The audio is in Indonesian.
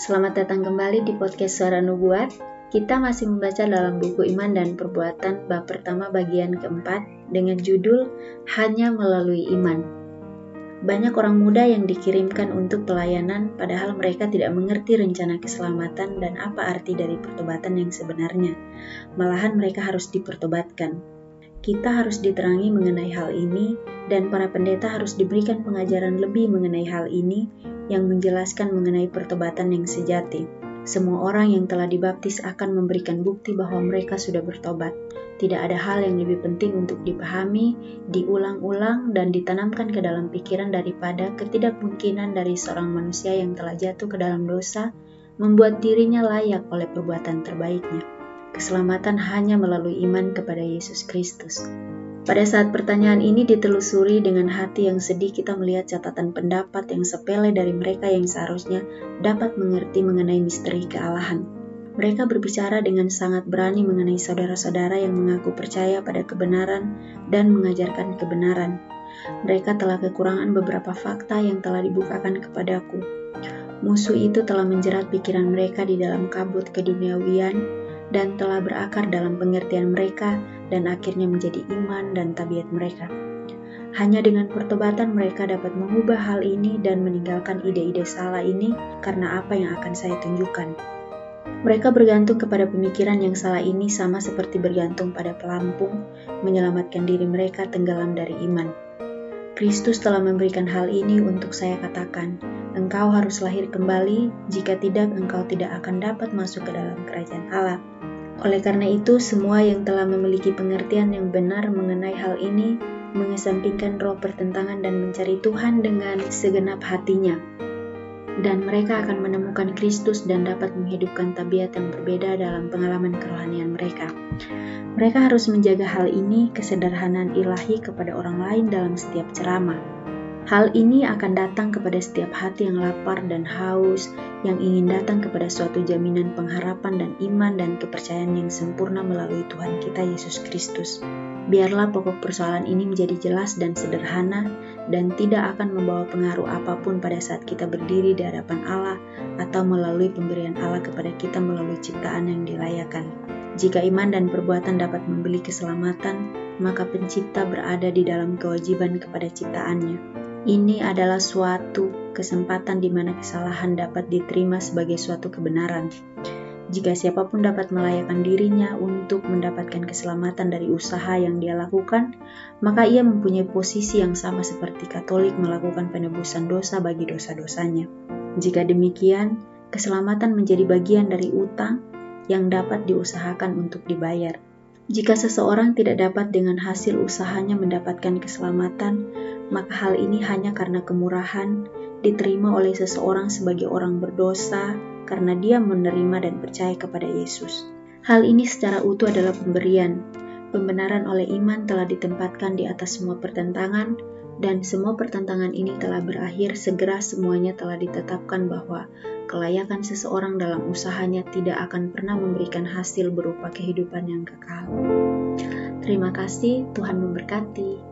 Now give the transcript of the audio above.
Selamat datang kembali di podcast Suara Nubuat. Kita masih membaca dalam buku Iman dan Perbuatan bab pertama bagian keempat dengan judul Hanya Melalui Iman. Banyak orang muda yang dikirimkan untuk pelayanan padahal mereka tidak mengerti rencana keselamatan dan apa arti dari pertobatan yang sebenarnya. Malahan mereka harus dipertobatkan. Kita harus diterangi mengenai hal ini dan para pendeta harus diberikan pengajaran lebih mengenai hal ini yang menjelaskan mengenai pertobatan yang sejati. Semua orang yang telah dibaptis akan memberikan bukti bahwa mereka sudah bertobat. Tidak ada hal yang lebih penting untuk dipahami, diulang-ulang, dan ditanamkan ke dalam pikiran daripada ketidakmungkinan dari seorang manusia yang telah jatuh ke dalam dosa, membuat dirinya layak oleh perbuatan terbaiknya. Keselamatan hanya melalui iman kepada Yesus Kristus. Pada saat pertanyaan ini ditelusuri dengan hati yang sedih, kita melihat catatan pendapat yang sepele dari mereka yang seharusnya dapat mengerti mengenai misteri kealahan. Mereka berbicara dengan sangat berani mengenai saudara-saudara yang mengaku percaya pada kebenaran dan mengajarkan kebenaran. Mereka telah kekurangan beberapa fakta yang telah dibukakan kepadaku. Musuh itu telah menjerat pikiran mereka di dalam kabut keduniawian dan telah berakar dalam pengertian mereka dan akhirnya menjadi iman dan tabiat mereka. Hanya dengan pertobatan mereka dapat mengubah hal ini dan meninggalkan ide-ide salah ini karena apa yang akan saya tunjukkan. Mereka bergantung kepada pemikiran yang salah ini sama seperti bergantung pada pelampung menyelamatkan diri mereka tenggelam dari iman. Kristus telah memberikan hal ini untuk saya katakan, engkau harus lahir kembali, jika tidak engkau tidak akan dapat masuk ke dalam kerajaan Allah. Oleh karena itu, semua yang telah memiliki pengertian yang benar mengenai hal ini mengesampingkan roh pertentangan dan mencari Tuhan dengan segenap hatinya. Dan mereka akan menemukan Kristus dan dapat menghidupkan tabiat yang berbeda dalam pengalaman kerohanian mereka. Mereka harus menjaga hal ini, kesederhanaan ilahi kepada orang lain dalam setiap ceramah Hal ini akan datang kepada setiap hati yang lapar dan haus, yang ingin datang kepada suatu jaminan pengharapan dan iman dan kepercayaan yang sempurna melalui Tuhan kita Yesus Kristus. Biarlah pokok persoalan ini menjadi jelas dan sederhana dan tidak akan membawa pengaruh apa pun pada saat kita berdiri di hadapan Allah atau melalui pemberian Allah kepada kita melalui ciptaan yang dilayakan. Jika iman dan perbuatan dapat membeli keselamatan, maka pencipta berada di dalam kewajiban kepada ciptaannya ini adalah suatu kesempatan di mana kesalahan dapat diterima sebagai suatu kebenaran. Jika siapa pun dapat melayakan dirinya untuk mendapatkan keselamatan dari usaha yang dia lakukan, maka ia mempunyai posisi yang sama seperti Katolik melakukan penebusan dosa bagi dosa-dosanya. Jika demikian, keselamatan menjadi bagian dari utang yang dapat diusahakan untuk dibayar. Jika seseorang tidak dapat dengan hasil usahanya mendapatkan keselamatan, maka hal ini hanya karena kemurahan diterima oleh seseorang sebagai orang berdosa karena dia menerima dan percaya kepada Yesus. Hal ini secara utuh adalah pemberian. Pembenaran oleh iman telah ditempatkan di atas semua pertentangan, dan semua pertentangan ini telah berakhir segera semuanya telah ditetapkan bahwa kelayakan seseorang dalam usahanya tidak akan pernah memberikan hasil berupa kehidupan yang kekal. Terima kasih, Tuhan memberkati.